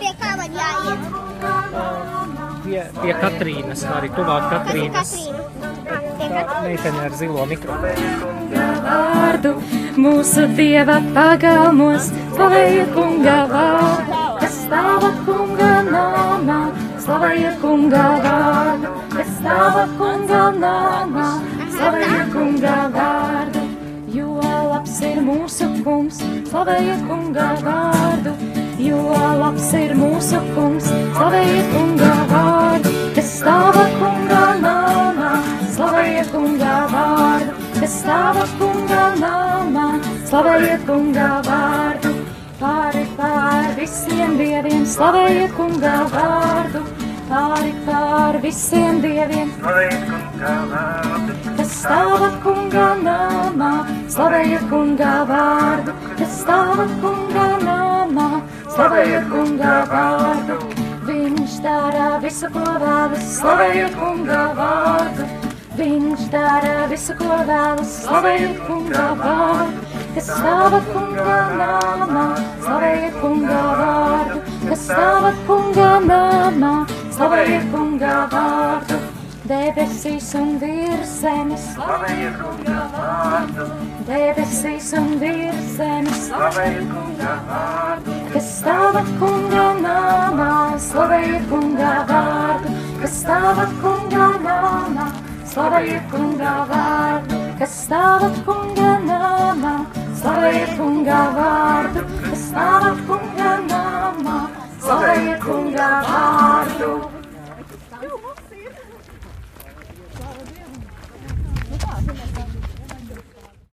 Pie kā man jāiet? Pie, pie Katrīnas, arī tuvāk Katrīnas. Meitene ar zilo mikrofonu. mūsu dieva pagalmos, slavējiet kunga vārdu, kas stāva kunga namā, slavējiet kunga vārdu, kas stāva kunga namā, slavējiet kunga vārdu, jo labs ir mūsu kungs, slavējiet kunga vārdu, jo labs ir mūsu kungs, slavējiet kunga vārdu, kas stāva kunga namā, slavējiet kunga vārdu, kas stāva kunga namā, slavējiet kunga vārdu, pāri pār visiem dieviem, slavējiet kunga vārdu, pāri pār visiem dieviem, kas stāva kunga namā, slavējiet kunga vārdu, kas stāva kunga namā, slavējiet kunga vārdu. Viņš dara visu, ko vēlas, slavējiet kunga vārdu. Viņš dara visu, ko vēlas, slavējiet kunga vārdu. Kas stāva kunga namā, slavējiet kunga vārdu. Kas stāva kunga namā, slavējiet kunga vārdu. Debesīs un virs zemes, slavējiet kunga vārdu. Debesīs un virs zemes, slavējiet kunga vārdu. Kas stāva kunga namā, slavējiet kunga vārdu. Kas stāva kunga namā, slavējiet kunga vārdu. Kas stāva kunga namā, slavējiet kunga vārdu. Kas stāva kunga namā, slavējiet kunga